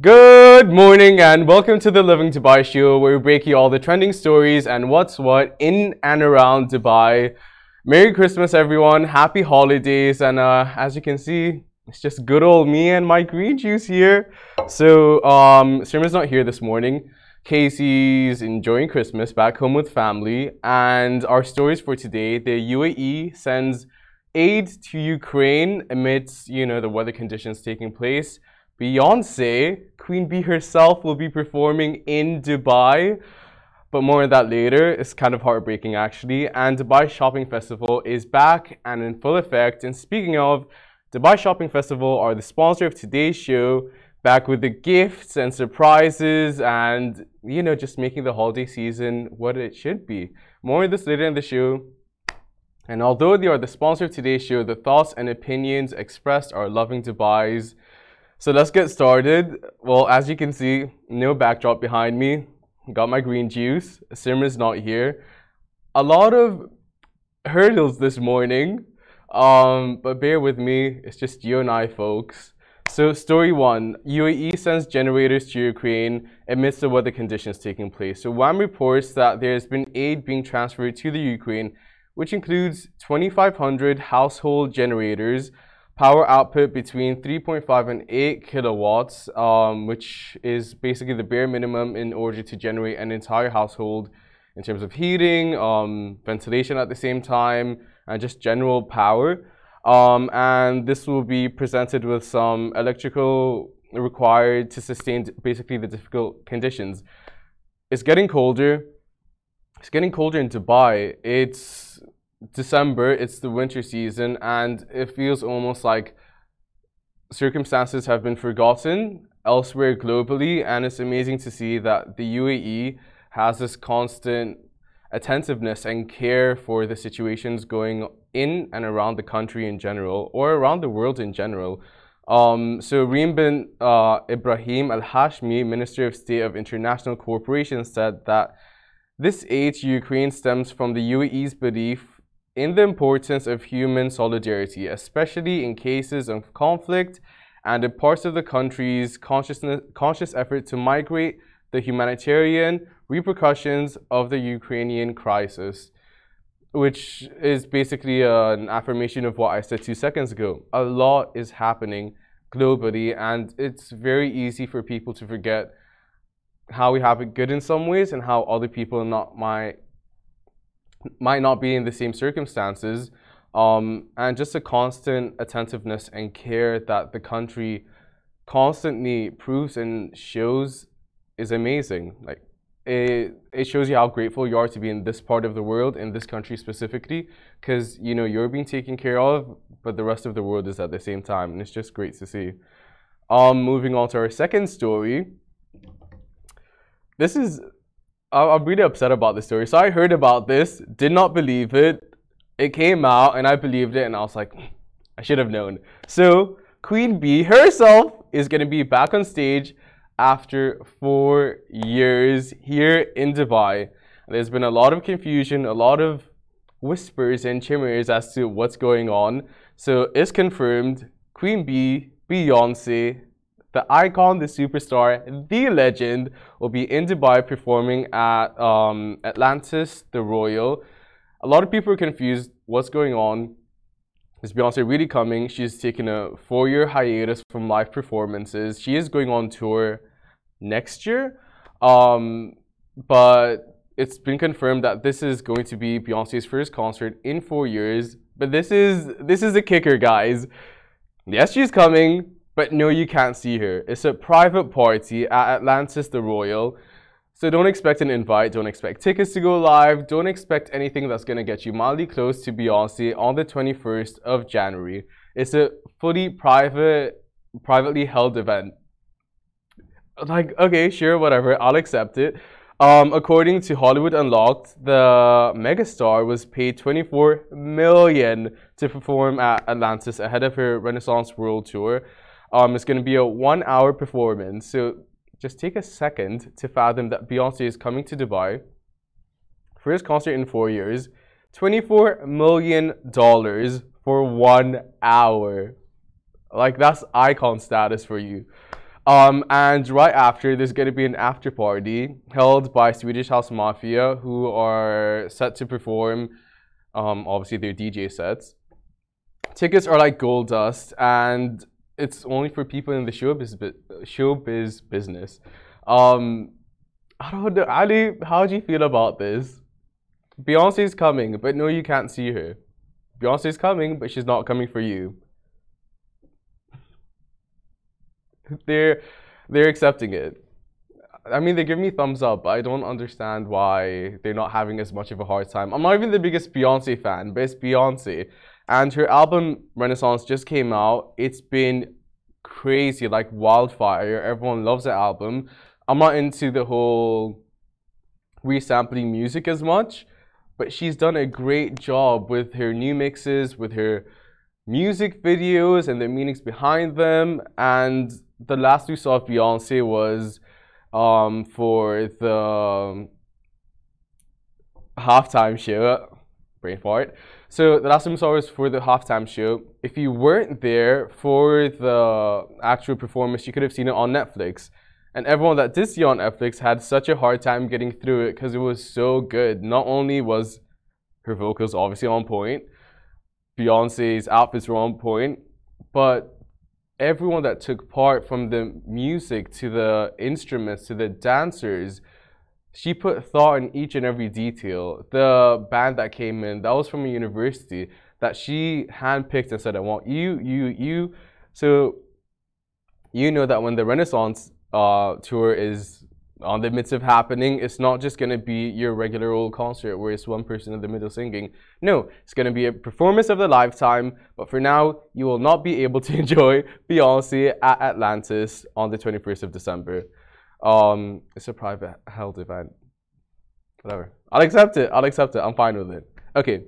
Good morning and welcome to the Lovin Dubai show where we break you all the trending stories and what's what in and around Dubai. Merry Christmas everyone, happy holidays and uh, as you can see it's just good old me and my green juice here. So um Sirma's not here this morning. Casey's enjoying Christmas back home with family and our stories for today, the UAE sends aid to Ukraine amidst, you know, the weather conditions taking place. Beyonce, Queen Bee herself, will be performing in Dubai. But more on that later. It's kind of heartbreaking actually. And Dubai Shopping Festival is back and in full effect. And speaking of, Dubai Shopping Festival are the sponsor of today's show, back with the gifts and surprises and, you know, just making the holiday season what it should be. More on this later in the show. And although they are the sponsor of today's show, the thoughts and opinions expressed are Lovin Dubai's so let's get started. Well, as you can see, no backdrop behind me. Got my green juice. Simran's not here. A lot of hurdles this morning, um, but bear with me. It's just you and I, folks. So, story one UAE sends generators to Ukraine amidst the weather conditions taking place. So, WAM reports that there has been aid being transferred to the Ukraine, which includes 2,500 household generators power output between 3.5 and 8 kilowatts, um, which is basically the bare minimum in order to generate an entire household in terms of heating, um, ventilation at the same time, and just general power. Um, and this will be presented with some electrical required to sustain basically the difficult conditions. It's getting colder. It's getting colder in Dubai. It's December, it's the winter season, and it feels almost like circumstances have been forgotten elsewhere globally. And it's amazing to see that the UAE has this constant attentiveness and care for the situations going in and around the country in general, or around the world in general. Um, so Reem bin uh, Ibrahim Al Hashmi, Minister of State of International Cooperation, said that this aid to Ukraine stems from the UAE's belief in the importance of human solidarity, especially in cases of conflict and in parts of the country's conscious effort to migrate the humanitarian repercussions of the Ukrainian crisis, which is basically an affirmation of what I said two seconds ago. A lot is happening globally, and it's very easy for people to forget how we have it good in some ways and how other people not might might not be in the same circumstances, um, and just a constant attentiveness and care that the country constantly proves and shows is amazing. Like it, it shows you how grateful you are to be in this part of the world, in this country specifically, because you know you're being taken care of, but the rest of the world is at the same time, and it's just great to see. Um, moving on to our second story. This is I'm really upset about this story. So I heard about this, did not believe it. It came out and I believed it and I was like, hmm, I should have known. So Queen Bee herself is going to be back on stage after four years here in Dubai. There's been a lot of confusion, a lot of whispers and chimers as to what's going on. So it's confirmed Queen Bee, Beyonce, the icon, the superstar, the legend will be in Dubai performing at um, Atlantis, the Royal. A lot of people are confused. What's going on? Is Beyonce really coming? She's taken a four-year hiatus from live performances. She is going on tour next year, um, but it's been confirmed that this is going to be Beyonce's first concert in four years. But this is this is the kicker, guys. Yes, she's coming but no, you can't see her. It's a private party at Atlantis the Royal. So don't expect an invite, don't expect tickets to go live, don't expect anything that's gonna get you mildly close to Beyonce on the 21st of January. It's a fully private, privately held event. Like, okay, sure, whatever, I'll accept it. Um, according to Hollywood Unlocked, the megastar was paid 24 million to perform at Atlantis ahead of her Renaissance World Tour. Um, it's going to be a one hour performance. So just take a second to fathom that Beyonce is coming to Dubai. First concert in four years. $24 million for one hour. Like, that's icon status for you. Um, and right after, there's going to be an after party held by Swedish House Mafia, who are set to perform, um, obviously, their DJ sets. Tickets are like gold dust, and it's only for people in the showbiz, showbiz business. Um, I don't know, Ali, how do you feel about this? Beyonce's coming, but no, you can't see her. Beyonce's coming, but she's not coming for you. they're they're accepting it. I mean, they give me thumbs up, but I don't understand why they're not having as much of a hard time. I'm not even the biggest Beyonce fan, but it's Beyonce. And her album Renaissance just came out. It's been crazy, like wildfire. Everyone loves the album. I'm not into the whole resampling music as much, but she's done a great job with her new mixes, with her music videos and the meanings behind them. And the last we saw of Beyonce was um, for the halftime show. Brain fart. So the last time we saw was for the halftime show. If you weren't there for the actual performance, you could have seen it on Netflix. And everyone that did see on Netflix had such a hard time getting through it because it was so good. Not only was her vocals obviously on point, Beyonce's outfits were on point, but everyone that took part from the music to the instruments to the dancers, she put thought in each and every detail. The band that came in, that was from a university that she handpicked and said, I want you, you, you. So you know that when the Renaissance uh, tour is on the midst of happening, it's not just going to be your regular old concert where it's one person in the middle singing. No, it's going to be a performance of the lifetime. But for now, you will not be able to enjoy Beyonce at Atlantis on the 21st of December. Um, it's a private held event. Whatever. I'll accept it. I'll accept it. I'm fine with it. Okay.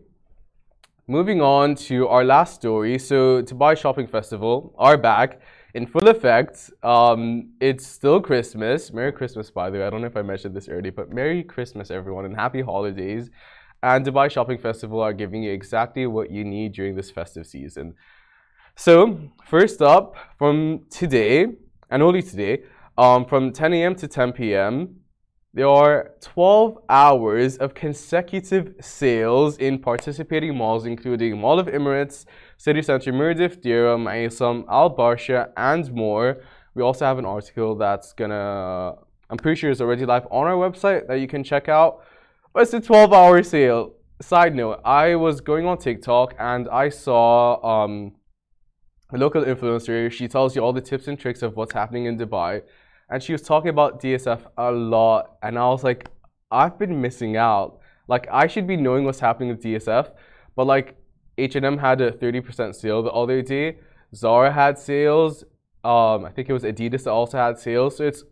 Moving on to our last story. So, Dubai Shopping Festival are back in full effect. Um, it's still Christmas. Merry Christmas, by the way. I don't know if I mentioned this earlier, but Merry Christmas, everyone, and Happy Holidays. And Dubai Shopping Festival are giving you exactly what you need during this festive season. So, first up, from today, and only today, um, from 10 a.m. to 10 p.m., there are 12 hours of consecutive sales in participating malls, including Mall of Emirates, City Center Mirdif, Deira, Maisam, Al Barsha, and more. We also have an article that's gonna, I'm pretty sure it's already live on our website that you can check out. But it's a 12 hour sale. Side note, I was going on TikTok and I saw um, a local influencer. She tells you all the tips and tricks of what's happening in Dubai and she was talking about DSF a lot, and I was like, I've been missing out. Like I should be knowing what's happening with DSF, but like H&M had a 30% sale the other day. Zara had sales. Um, I think it was Adidas that also had sales. So it's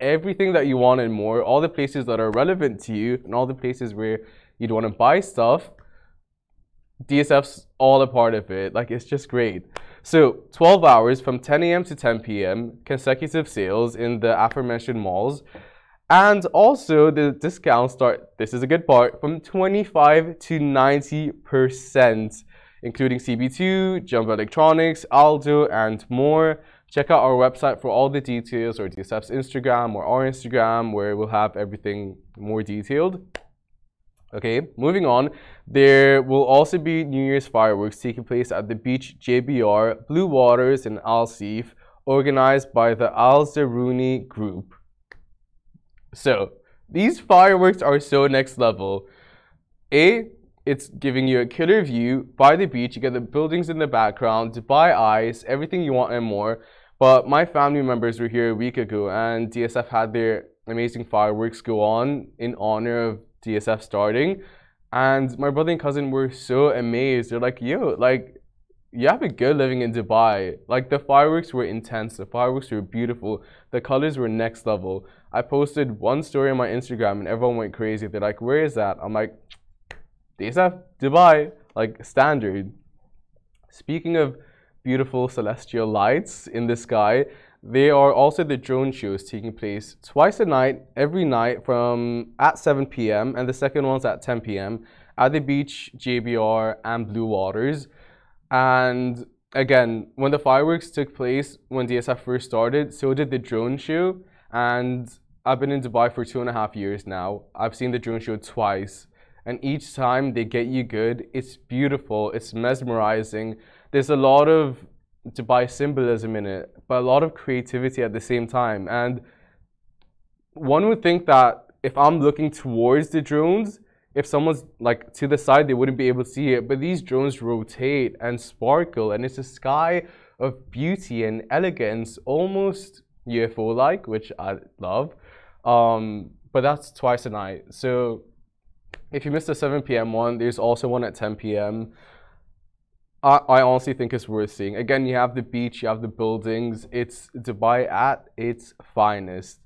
everything that you want and more. All the places that are relevant to you, and all the places where you'd want to buy stuff. DSF's all a part of it. Like it's just great. So 12 hours from 10 a.m. to 10 p.m. consecutive sales in the aforementioned malls. And also the discounts start, this is a good part, from 25 to 90%, including CB2, Jumbo Electronics, Aldo, and more. Check out our website for all the details or DSF's Instagram or our Instagram where we'll have everything more detailed. Okay, moving on. There will also be New Year's fireworks taking place at the beach JBR, Blue Waters, and Al Seif, organized by the Al Zaruni Group. So, these fireworks are so next level. A, it's giving you a killer view by the beach. You get the buildings in the background, Dubai eyes, everything you want and more. But my family members were here a week ago, and DSF had their amazing fireworks go on in honor of DSF starting. And my brother and cousin were so amazed. They're like, yo, like, you have it good living in Dubai. Like, the fireworks were intense. The fireworks were beautiful. The colors were next level. I posted one story on my Instagram and everyone went crazy. They're like, where is that? I'm like, DSF, Dubai. Like, standard. Speaking of beautiful celestial lights in the sky, there are also the drone shows taking place twice a night, every night from at 7 p.m. and the second one's at 10 p.m. at the beach, JBR, and Blue Waters. And again, when the fireworks took place, when DSF first started, so did the drone show. And I've been in Dubai for two and a half years now. I've seen the drone show twice. And each time they get you good. It's beautiful, it's mesmerizing. There's a lot of Dubai symbolism in it, but a lot of creativity at the same time. And one would think that if I'm looking towards the drones, if someone's like to the side, they wouldn't be able to see it. But these drones rotate and sparkle, and it's a sky of beauty and elegance, almost UFO like, which I love. Um, but that's twice a night. So if you missed the 7 p.m. one, there's also one at 10 p.m. I, I honestly think it's worth seeing. Again, you have the beach, you have the buildings. It's Dubai at its finest.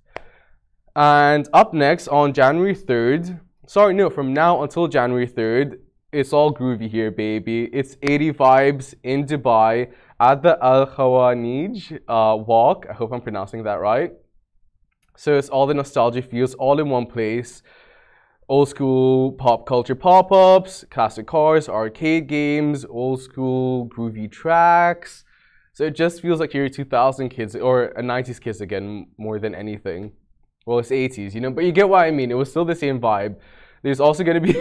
And up next on January 3rd, sorry, no, from now until January 3rd, it's all groovy here, baby. It's 80 vibes in Dubai at the Al Khawanij uh, walk. I hope I'm pronouncing that right. So it's all the nostalgia feels all in one place. Old school pop culture pop ups, classic cars, arcade games, old school groovy tracks. So it just feels like you're 2000 kids or a 90s kids again more than anything. Well, it's 80s, you know, but you get what I mean. It was still the same vibe. There's also going to be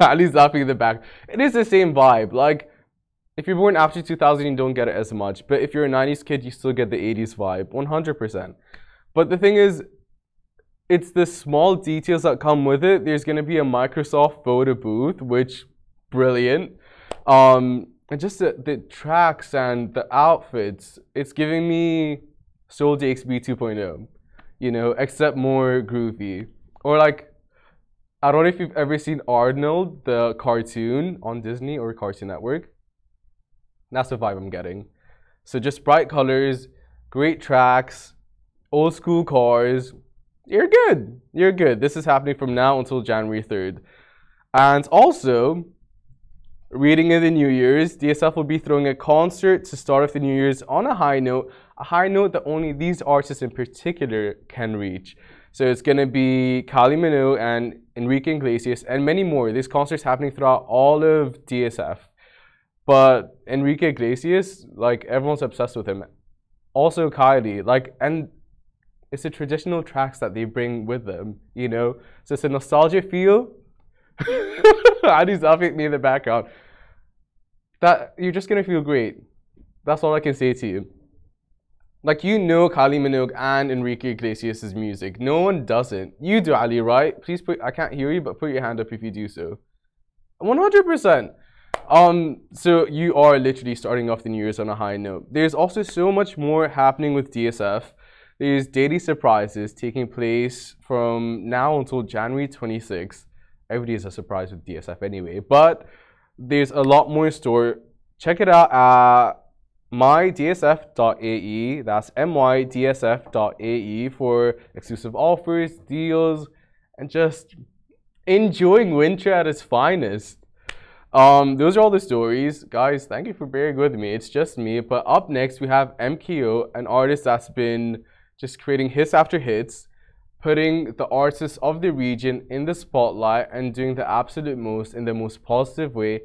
Ali's laughing in the back. It is the same vibe. Like, if you're born after 2000, you don't get it as much. But if you're a 90s kid, you still get the 80s vibe, 100%. But the thing is, it's the small details that come with it. There's going to be a Microsoft photo booth, which brilliant. Um, and just the, the tracks and the outfits, it's giving me Seoul DXB 2.0 you know, except more groovy. Or like, I don't know if you've ever seen Arnold, the cartoon on Disney or Cartoon Network. That's the vibe I'm getting. So just bright colors, great tracks, old school cars. You're good. You're good. This is happening from now until January 3rd. And also, reading in the New Year's, DSF will be throwing a concert to start off the New Year's on a high note a high note that only these artists in particular can reach. So it's going to be Kylie Minogue and Enrique Iglesias and many more. This concert's happening throughout all of DSF. But Enrique Iglesias, like everyone's obsessed with him. Also Kylie, like and it's the traditional tracks that they bring with them, you know? So it's a nostalgia feel. Adi's laughing at me in the background. That you're just gonna feel great. That's all I can say to you. Like you know Kylie Minogue and Enrique Iglesias' music. No one doesn't. You do, Ali, right? Please put I can't hear you, but put your hand up if you do so. 100%. Um, so you are literally starting off the New Year's on a high note. There's also so much more happening with DSF. There's daily surprises taking place from now until January 26th. Every day is a surprise with DSF anyway, but there's a lot more in store. Check it out at mydsf.ae. That's mydsf.ae for exclusive offers, deals, and just enjoying winter at its finest. Um, those are all the stories. Guys, thank you for bearing with me. It's just me. But up next, we have MKO, an artist that's been just creating hits after hits, putting the artists of the region in the spotlight and doing the absolute most in the most positive way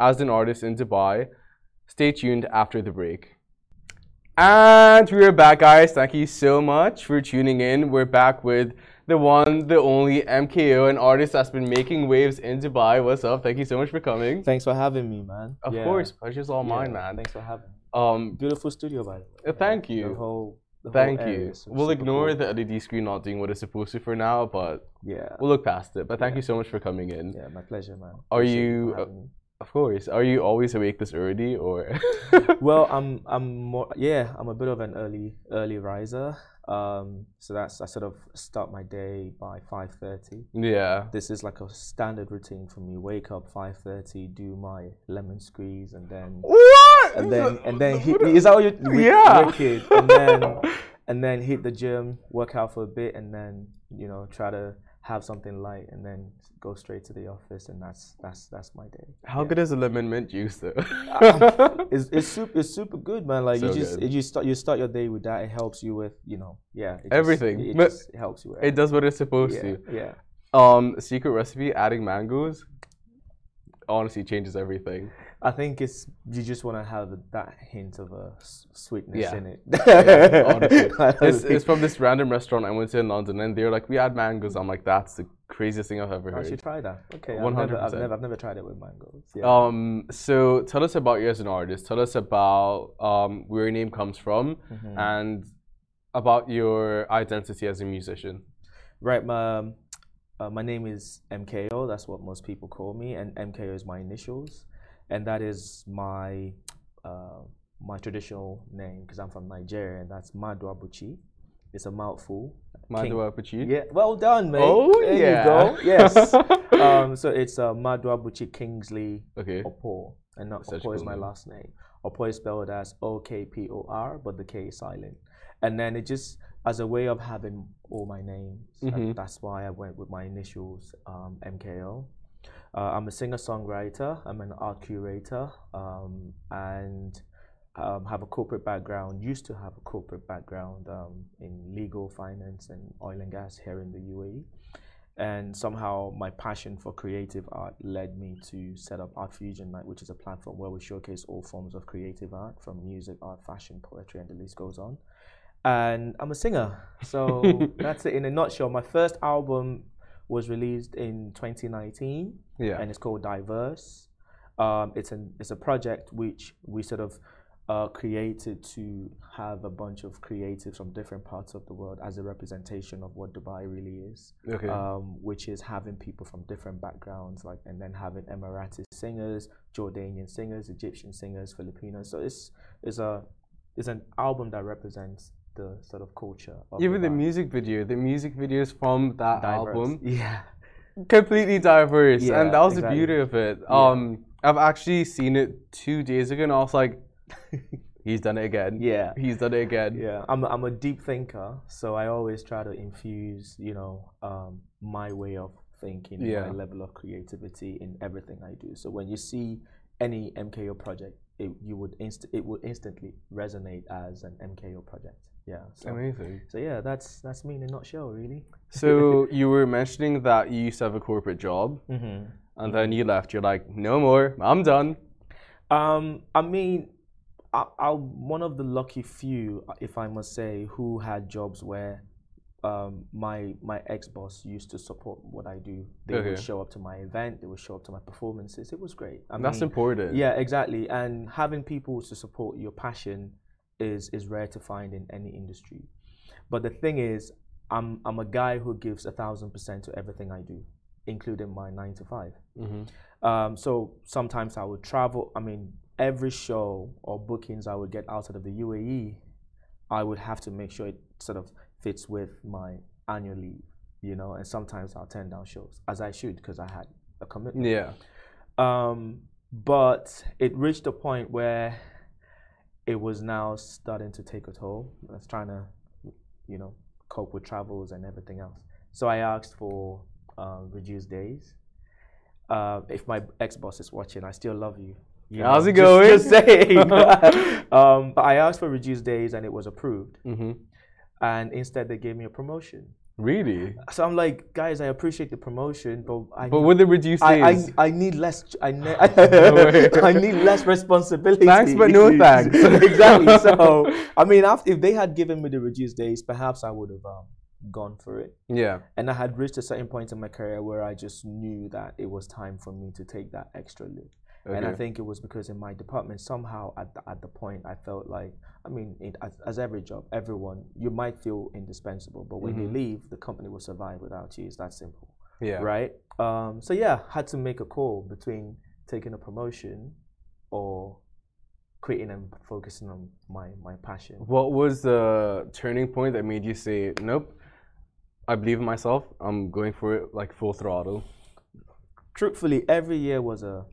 as an artist in Dubai. Stay tuned after the break. And we're back, guys. Thank you so much for tuning in. We're back with the one, the only MKO, an artist that's been making waves in Dubai. What's up? Thank you so much for coming. Thanks for having me, man. Of Yeah. course, pleasure's all Yeah, mine, man. Thanks for having me. Um, Beautiful studio, by the way. Thank you. The whole thank you. We'll ignore cool. the LED screen not doing what it's supposed to for now, but Yeah. we'll look past it. But thank Yeah. you so much for coming in. Yeah, my pleasure, man. Are Appreciate you- me. Of course. Are you always awake this early, or? Well, I'm I'm more yeah. I'm a bit of an early early riser. Um, so that's I sort of start my day by five thirty. yeah. This is like a standard routine for me. Wake up five thirty, do my lemon squeeze, and then What? and then and then hit. Is that what you? Yeah. Wicked. And then and then hit the gym, work out for a bit, and then you know try to have something light, and then go straight to the office, and that's that's that's my day. How good is a lemon mint juice, though? It's it's super it's super good, man. Like you just it, you start you start your day with that. It helps you with you know yeah it just- Everything. It, just helps you. With it does what it's supposed yeah, to. Yeah. Um, secret recipe: adding mangoes. Honestly, changes everything. I think it's you just want to have that hint of a sweetness Yeah. in it. Yeah, honestly. It's, it's from this random restaurant I went to in London, and they were like, "We had mangoes." I'm like, "That's the craziest thing I've ever I heard." should try that. Okay, I've never, I've 100%. never, I've never tried it with mangoes. Yeah. Um, so tell us about you as an artist. Tell us about um, where your name comes from Mhm. and about your identity as a musician. Right, my um, uh, my name is MKO. That's what most people call me, and MKO is my initials, and that is my uh, my traditional name because I'm from Nigeria, and that's Madwabuchi. It's a mouthful. King- Madua Yeah, well done, mate. Oh there yeah. you go. Yes. um, so it's uh, Madwabuchi Kingsley okay. Okpor, and not Such Okpor is my name. last name. Okpor is spelled as O K P O R, but the K is silent. And then it just as a way of having all my names. that- Mhm. that's why I went with my initials, um, MKO. Uh, I'm a singer-songwriter. I'm an art curator, um, and um, have a corporate background. Used to have a corporate background um, in legal, finance, and oil and gas here in the UAE and somehow my passion for creative art led me to set up Art Fusion Night, which is a platform where we showcase all forms of creative art, from music, art, fashion, poetry, and the list goes on. And I'm a singer, so that's it in a nutshell. My first album was released in 2019, Yeah. and it's called Diverse. Um, it's an it's a project which we sort of uh, created to have a bunch of creatives from different parts of the world as a representation of what Dubai really is Okay. um, which is having people from different backgrounds, like, and then having Emirati singers, Jordanian singers, Egyptian singers, Filipinos. So it's it's a it's an album that represents the sort of culture. Of Even the music video, the music videos from that Diverse. album, yeah, completely diverse, Yeah, and that was exactly. the beauty of it. Yeah. Um, I've actually seen it two days ago, and I was like, "He's done it again. yeah, He's done it again." yeah. I'm a, I'm a deep thinker, so I always try to infuse, you know, um, my way of thinking, Yeah. my level of creativity in everything I do. So when you see any MKO project, it you would inst- it would instantly resonate as an MKO project. Yeah. So, Amazing. so yeah, that's that's me in a nutshell, really. So you were mentioning that you used to have a corporate job, Mm-hmm. and then you left. You're like, "No more. I'm done." Um, I mean, I, I'm one of the lucky few, if I must say, who had jobs where um, my my ex boss used to support what I do. They Okay. would show up to my event. They would show up to my performances. It was great. I That's mean, important. yeah, exactly. And having people to support your passion is is rare to find in any industry. But the thing is, I'm I'm a guy who gives a thousand percent to everything I do, including my nine to five. hmm Um, so sometimes I would travel. I mean, every show or bookings I would get outside of the UAE, I would have to make sure it sort of fits with my annual leave, you know. And sometimes I'll turn down shows, as I should, because I had a commitment. Yeah. Um, but it reached a point where it was now starting to take a toll. I was trying to, you know, cope with travels and everything else. So I asked for uh, reduced days. Uh, if my ex boss is watching, I still love you. you How's know, it going? Just saying. um, but I asked for reduced days and it was approved. hmm And instead, they gave me a promotion. Really? So I'm like, guys, I appreciate the promotion, but I But with the reduced I, days, I, I need less. I, ne- way. I need less responsibility. Thanks, but no thanks. exactly. So I mean, after, if they had given me the reduced days, perhaps I would have um, gone for it. yeah. And I had reached a certain point in my career where I just knew that it was time for me to take that extra leap. Okay. And I think it was because in my department, somehow at the, at the point, I felt like, I mean, it, as, as every job, everyone, you might feel indispensable, but when Mhm. you leave, the company will survive without you. It's that simple Yeah. right? Um, so yeah, had to make a call between taking a promotion or quitting and focusing on my my passion. What was the turning point that made you say, "Nope, I believe in myself. I'm going for it like full throttle." Truthfully, every year was a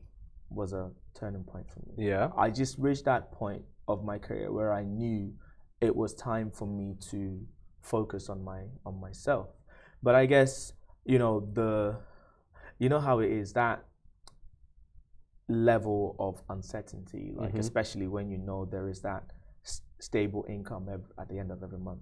was a turning point for me. Yeah. I just reached that point of my career where I knew it was time for me to focus on my on myself. But I guess you know the you know how it is that level of uncertainty, like Mhm. especially when you know there is that s- stable income ev- at the end of every month.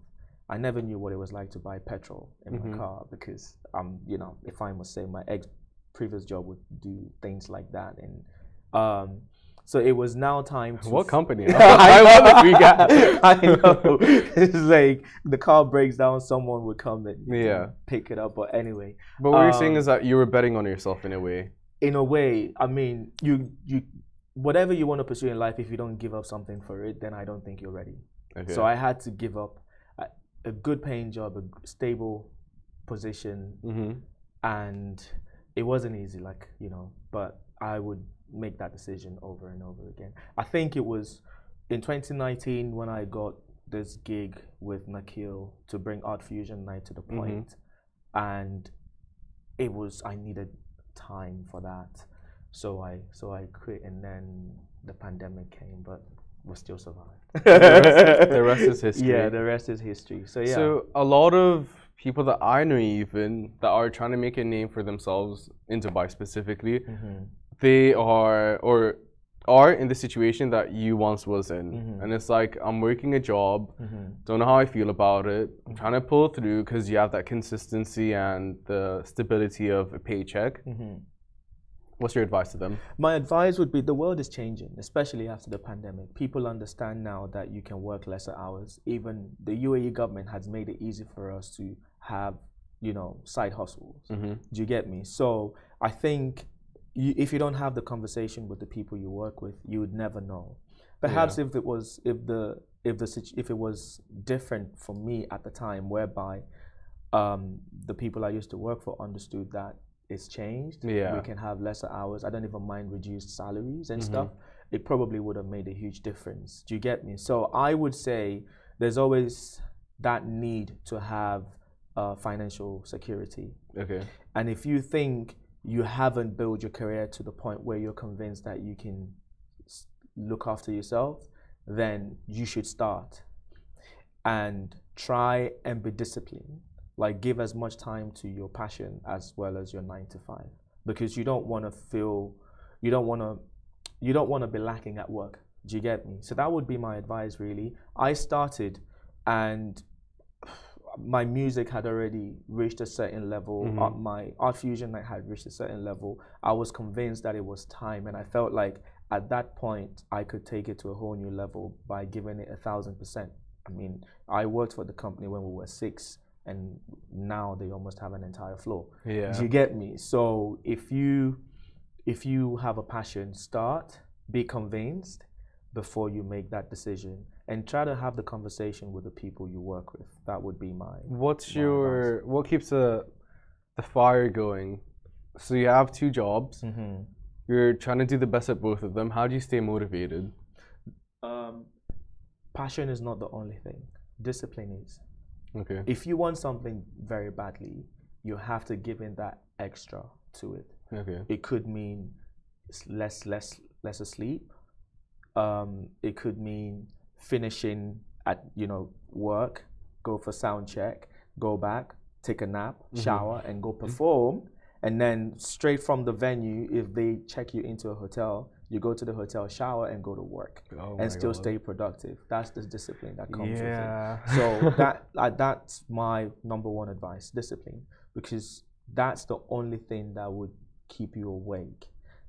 I never knew what it was like to buy petrol in Mhm. my car because um you know if I must say my ex previous job would do things like that and um So it was now time to. What company? I want to recap. I know. It's like the car breaks down, someone would come and Yeah. pick it up. But anyway, But what you're saying Um, is that you were betting on yourself in a way. in a way, I mean, you you whatever you want to pursue in life, if you don't give up something for it, then I don't think you're ready. Okay. So I had to give up a, a good paying job, a stable position, hmm and it wasn't easy, like you know. But I would make that decision over and over again. I think it was in 2019 when I got this gig with Nakheel to bring Art Fusion Night to the Mhm. point, and it was I needed time for that, so I so I quit, and then the pandemic came, but we still survived. rest- the rest is history. Yeah, the rest is history. So yeah. So a lot of people that I know even that are trying to make a name for themselves in Dubai specifically, Mhm. They are or are in the situation that you once was in. Mhm. And it's like I'm working a job, Mhm. don't know how I feel about it. I'm trying to pull through because you have that consistency and the stability of a paycheck. Mhm. What's your advice to them? My advice would be the world is changing, especially after the pandemic. People understand now that you can work lesser hours. Even the UAE government has made it easy for us to have, you know, side hustles. hmm Do you get me? So I think you, if you don't have the conversation with the people you work with, you would never know. Perhaps if it was if the if the if it was different for me at the time, whereby um, the people I used to work for understood that it's changed. Yeah. we can have lesser hours. I don't even mind reduced salaries and Mhm. stuff. It probably would have made a huge difference. Do you get me? So I would say there's always that need to have uh, financial security. Okay. And if you think you haven't built your career to the point where you're convinced that you can look after yourself, then you should start and try and be disciplined. Like, give as much time to your passion as well as your nine to five because you don't want to feel, you don't want to, you don't want to be lacking at work. Do you get me? So that would be my advice, really. I started and my music had already reached a certain level. Mhm. Uh, my art fusion night had reached a certain level. I was convinced that it was time, and I felt like at that point I could take it to a whole new level by giving it a thousand percent. I mean, I worked for the company when we were six, and now they almost have an entire floor. Yeah. Do you get me? So if you if you have a passion, start, be convinced before you make that decision, and try to have the conversation with the people you work with. That would be my What's my your what keeps the the fire going? So you have two jobs. Mhm. You're trying to do the best at both of them. How do you stay motivated? Um, passion is not the only thing. Discipline is. Okay. If you want something very badly, you have to give in that extra to it. Okay. It could mean less, less, less asleep. Um, it could mean finishing at you know work, go for sound check, go back, take a nap, Mhm. shower, and go perform. And then straight from the venue, if they check you into a hotel, you go to the hotel, shower, and go to work, Oh and still God. stay productive. That's the discipline that comes with it. So that that's my number one advice: discipline, because that's the only thing that would keep you awake.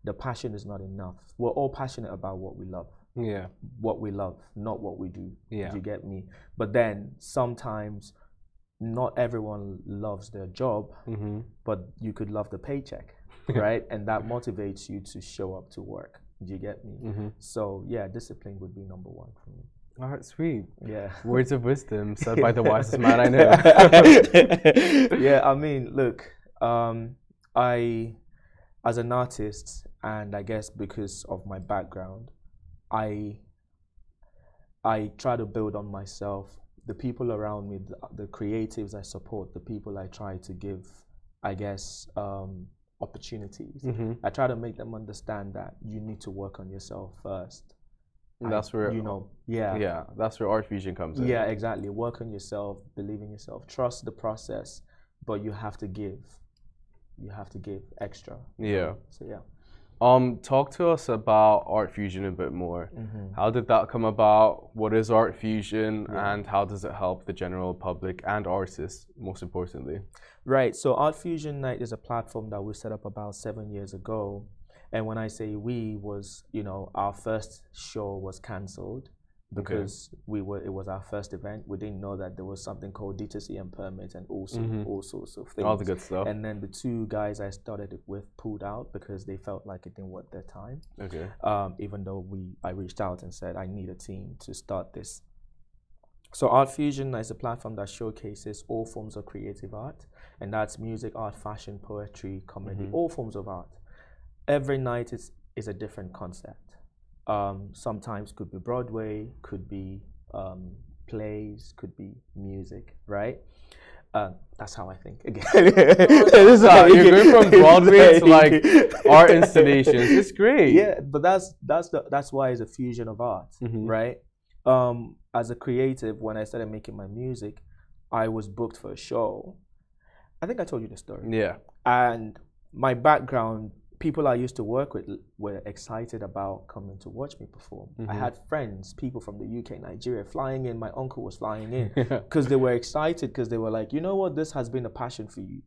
The passion is not enough. We're all passionate about what we love, yeah. what we love, not what we do. Yeah. Do you get me? But then sometimes, not everyone loves their job, Mm-hmm. but you could love the paycheck, right? and that motivates you to show up to work. Do you get me? Mm-hmm. So yeah, discipline would be number one for me. All right, sweet. Yeah. Words of wisdom said by the wisest man I know. yeah, I mean, look, um, I, as an artist, and I guess because of my background, I, I try to build on myself. The people around me, the, the creatives I support, the people I try to give, I guess, um, opportunities. mm-hmm. I try to make them understand that you need to work on yourself first. And that's where you know, yeah, Yeah, that's where art fusion comes in. yeah, exactly. Work on yourself, believe in yourself, trust the process, but you have to give. You have to give extra. Yeah. So yeah. Um, talk to us about art fusion a bit more. Mm-hmm. How did that come about? What is art fusion, Yeah. and how does it help the general public and artists, most importantly? Right. So Art Fusion Night is a platform that we set up about seven years ago, And when I say we was, you know, our first show was cancelled because we were it was our first event. We didn't know that there was something called D2C and permit and also all sorts of things. All the good stuff. And then the two guys I started it with pulled out because they felt like it didn't worth their time. okay. Um, even though we I reached out and said I need a team to start this. So Art Fusion is a platform that showcases all forms of creative art, and that's music, art, fashion, poetry, comedy, all forms of art. Every night is is a different concept. Um, sometimes could be Broadway, could be um, plays, could be music, right? Uh, that's how I think. Again, This how you're going from Broadway to like art installations. It's great. yeah, but that's that's the that's why it's a fusion of art, Mhm. right? Um, as a creative, when I started making my music, I was booked for a show. I think I told you the story. Yeah. And my background, people I used to work with were excited about coming to watch me perform. I Mm-hmm. had friends, people from the UK, Nigeria, flying in. My uncle was flying in because they were excited because they were like, you know what, this has been a passion for you.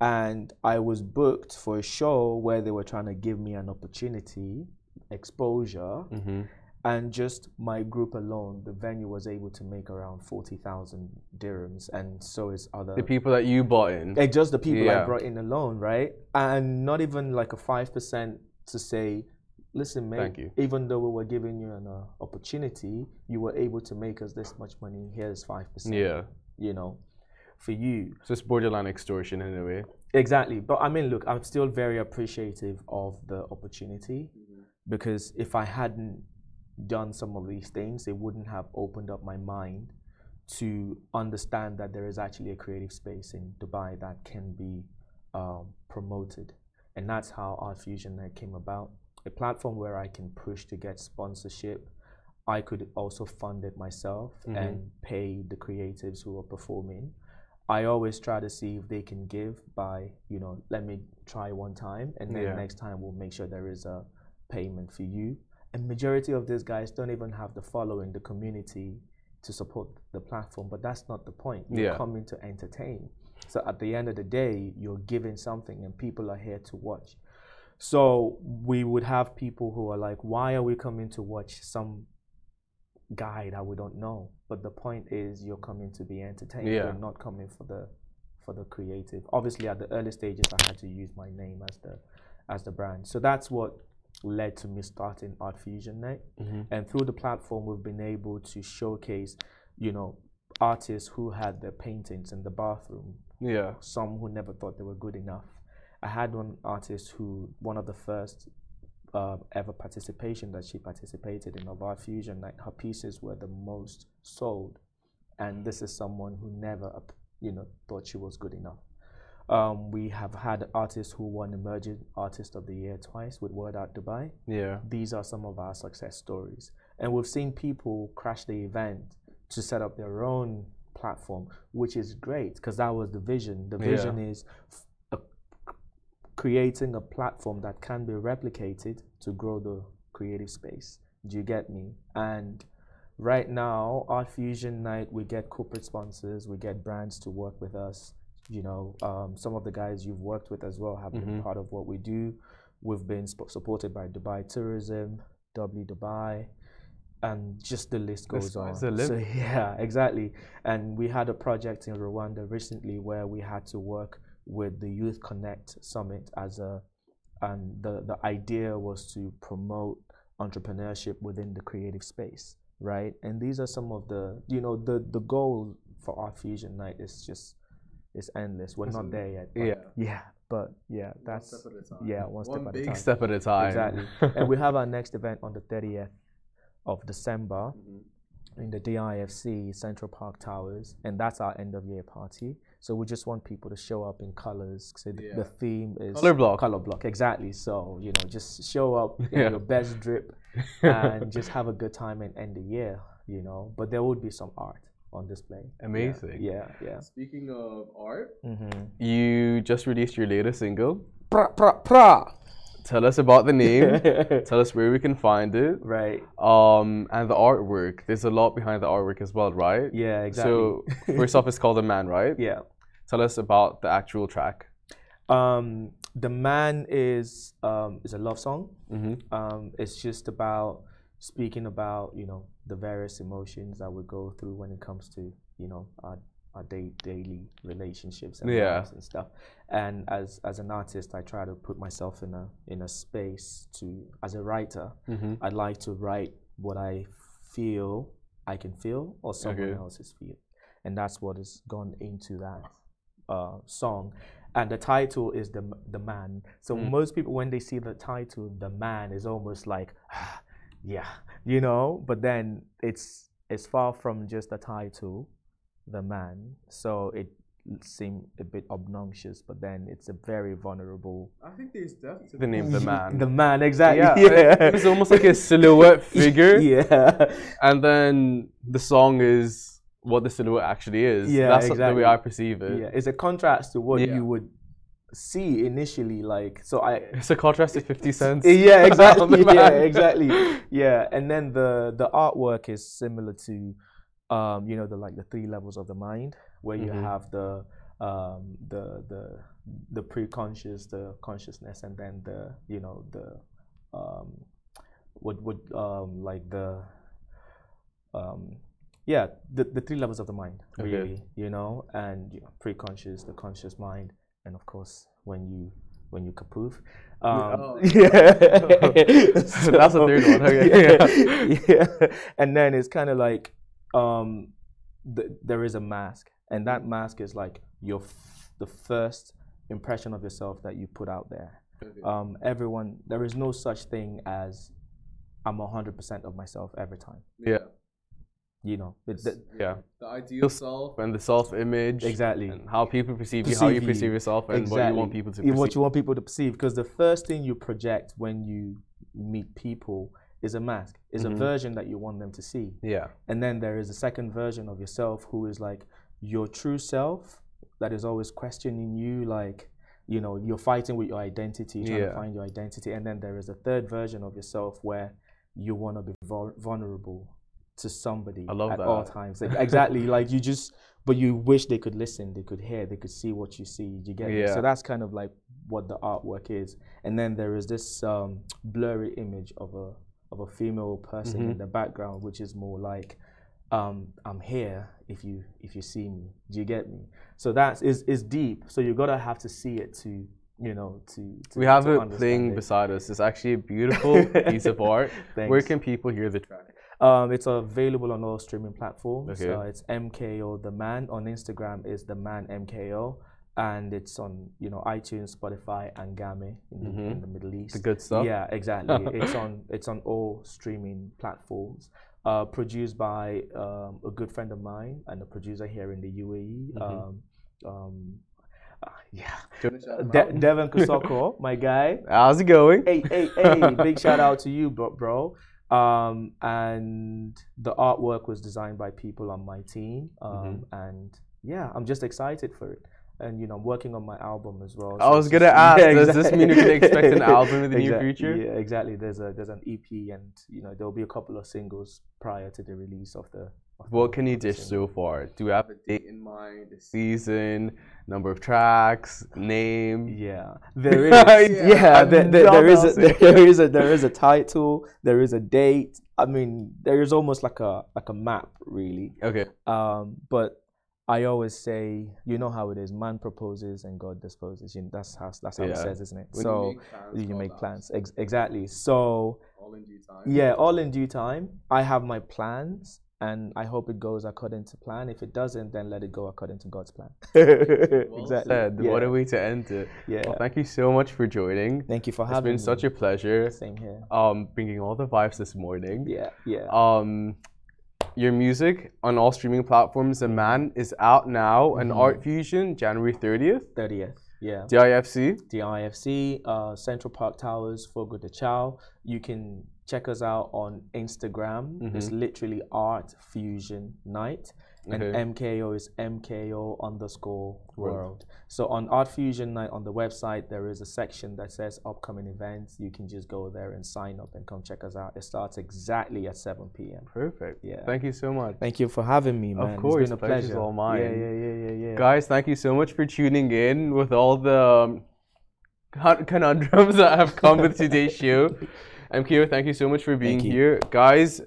And I was booked for a show where they were trying to give me an opportunity, exposure, hmm and just my group alone, the venue was able to make around forty thousand dirhams, and so is other The people that you bought in. like just the people I brought in alone, right? And not even like a five percent to say, listen, mate. Thank you. Even though we were giving you an uh, opportunity, you were able to make us this much money. Here's five percent. Yeah. You know, for you. So it's borderline extortion in a way. Exactly. But I mean, look, I'm still very appreciative of the opportunity because if I hadn't done some of these things, it wouldn't have opened up my mind to understand that there is actually a creative space in Dubai that can be um, promoted. And that's how Art Fusion Night came about a platform where I can push to get sponsorship. I could also fund it myself and pay the creatives who are performing. I always try to see if they can give by, you know, let me try one time and then Yeah. next time we'll make sure there is a payment for you. And majority of these guys don't even have the following, the community to support the platform, but that's not the point. You're Yeah. coming to entertain. So at the end of the day, you're giving something and people are here to watch. So we would have people who are like, why are we coming to watch some guy that we don't know? But the point is you're coming to be entertained. Yeah. You're not coming for the for the creative. Obviously at the early stages I had to use my name as the as the brand. So that's what led to me starting Art Fusion Night. And through the platform we've been able to showcase, you know, artists who had their paintings in the bathroom Yeah. some who never thought they were good enough. I had one artist who, one of the first uh, ever participation that she participated in of Art Fusion, like her pieces were the most sold, and this is someone who never, you know, thought she was good enough. Um, we have had artists who won Emerging Artist of the Year twice with World Art Dubai Yeah. these are some of our success stories. And we've seen people crash the event to set up their own platform, which is great because that was the vision. The Yeah. vision is f- a, creating a platform that can be replicated to grow the creative space. Do you get me? And right now, Art Fusion Night, we get corporate sponsors, we get brands to work with us. You know, um, some of the guys you've worked with as well have been part of what we do. We've been sp- supported by Dubai Tourism, W Dubai, and just the list goes on. sky's the limit. So yeah, exactly. And we had a project in Rwanda recently where we had to work with the Youth Connect Summit as a, and the the idea was to promote entrepreneurship within the creative space, right? And these are some of the, you know, the the goal for our Fusion Night is just it's endless. We're not there yet. but Yeah. yeah, but yeah, that's yeah, one step One at a big time. step at a time. Exactly. and we have our next event on the 30th of December mm-hmm. in the DIFC Central Park Towers, and that's our end of year party. So we just want people to show up in colors. So the, the theme is Color block. Color block, exactly. So you know, just show up in Yeah. your best drip and just have a good time and end the year. You know, but there would be some art on display. Amazing. Yeah, yeah. Speaking of art, Mm-hmm. you just released your latest single. Pra pra pra. Tell us about the name. Tell us where we can find it. right. Um, and the artwork. There's a lot behind the artwork as well, right? Yeah. Exactly. So first off, it's called "The Man," right? yeah. Tell us about the actual track. Um, the man is um, is a love song. hmm Um, it's just about speaking about you know the various emotions that we go through when it comes to you know our our day, daily relationships and Yeah. and stuff. And as as an artist, I try to put myself in a in a space to as a writer. hmm I like to write what I feel I can feel or someone Okay. else's feel, and that's what has gone into that uh, song. And the title is the the man. So Mm. most people, when they see the title, the man is almost like, yeah, you know. But then it's it's far from just the title, the man. So it seemed a bit obnoxious, but then it's a very vulnerable. I think there's depth the name the man. The man, exactly. yeah, Yeah, it's almost like a silhouette figure, yeah. and then the song is what the silhouette actually is. Yeah, that's the way. I perceive it. Yeah, it's a contrast to what Yeah. you would see initially. Like, so I. It's a contrast to Fifty Cent. Yeah, exactly. Yeah, exactly. Yeah, and then the the artwork is similar to, um, you know, the like the three levels of the mind, where you Mhm. have the um the the the pre-conscious, the consciousness, and then the you know the um what would um like the um yeah the, the three levels of the mind Okay. really you know and you know, pre-conscious the conscious mind and of course when you when you kapoof um, oh. yeah. That's the third one, okay, yeah, yeah. and then it's kind of like um th- there is a mask and that mask is like your f- the first impression of yourself that you put out there. Um, everyone there is no such thing as i'm 100% of myself every time. Yeah, you know it, th- yeah. The ideal self and the self-image, exactly and how people perceive you, how you Perceive you. perceive yourself, and what you want people to perceive. what you want people to perceive because the first thing you project when you meet people is a mask is Mhm. a version that you want them to see yeah, and then there is a second version of yourself who is like your true self that is always questioning you like you know you're fighting with your identity trying Yeah. to find your identity and then there is a third version of yourself where you want to be vul- vulnerable to somebody I love at all times Like, exactly like you just but you wish they could listen they could hear they could see what you see you get? Yeah. so that's kind of like what the artwork is and then there is this um, blurry image of a of a female person in Mhm. the background which is more like um, I'm here if you if you see me. Do you get me? So that's is is deep. So you gotta have to see it to you know to. to we have to it playing it. beside us. It's actually a beautiful piece of art. Where can people hear the track? Um, it's available on all streaming platforms. Okay. Uh, it's MKO the Man on Instagram is the Man MKO, and it's on you know iTunes, Spotify, and Game in, the, in the Middle East. The good stuff. Yeah, exactly. it's on it's on all streaming platforms. Uh, produced by um, a good friend of mine and a producer here in the UAE. Mhm. Um, um, uh, yeah, Do you wanna shout them De-? Devon Kusoko, my guy. How's it going? Hey, hey, hey! Big shout out to you, bro. bro. Um, and the artwork was designed by people on my team. Um, Mm-hmm. And yeah, I'm just excited for it. And you know, I'm working on my album as well. I was gonna just- ask, Yeah, does this mean we can expect an album in the near future? Yeah, exactly. There's a there's an EP, and you know there'll be a couple of singles prior to the release of the. What can you dish so far? Do we have a date in mind? A season, number of tracks, name? Yeah, there is. Yeah, yeah, there, there, there is. A, there is a there is a title. There is a date. I mean, there is almost like a like a map, really. Okay. Um, but I always say, you know how it is. Man proposes and God disposes. You know, that's how that's how it says, isn't it? When so make plans, you make plans. Ex- exactly. So All in due time. yeah, all in due time. I have my plans, and I hope it goes according to plan. If it doesn't, then let it go according to God's plan. Well exactly. said. What Yeah. a way to end it. Yeah. Well, thank you so much for joining. Thank you for It's having been me. such a pleasure. Same here. Um, bringing all the vibes this morning. Yeah, yeah. Um, your music on all streaming platforms. The Man is out now. And Mhm. Art Fusion, January 30th. 30th. Yeah. DIFC. The IFC, uh, Central Park Towers, Fogo de Chao. You can check us out on Instagram. It's literally Art Fusion Night. And Okay. MKO is MKO underscore World. world. So on Art Fusion Night on the website, there is a section that says upcoming events. You can just go there and sign up and come check us out. It starts exactly at 7 p.m. Perfect. Yeah. Thank you so much. Thank you for having me, man. course, it's been a pleasure. all mine. Yeah, yeah, yeah, yeah, yeah. Guys, thank you so much for tuning in with all the um, conundrums that have come with today's show. MKO, thank you so much for being here. Guys,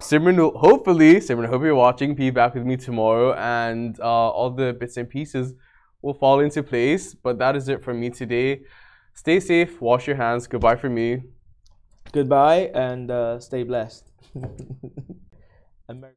Simran will hopefully, Simran, I hope you're watching, be back with me tomorrow and uh, all the bits and pieces will fall into place. But that is it from me today. Stay safe, wash your hands. Goodbye from me. Goodbye and uh, stay blessed.